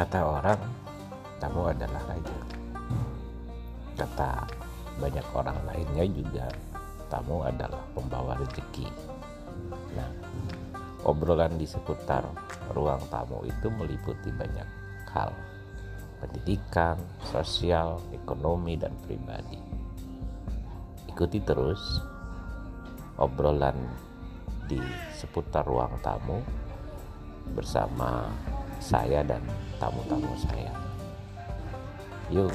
Kata orang, tamu adalah raja. Kata banyak orang lainnya juga, tamu adalah pembawa rezeki. Nah, obrolan di seputar ruang tamu itu meliputi banyak hal. Pendidikan, sosial, ekonomi, dan pribadi. Ikuti terus obrolan di seputar ruang tamu bersama saya dan tamu-tamu saya. Yuk,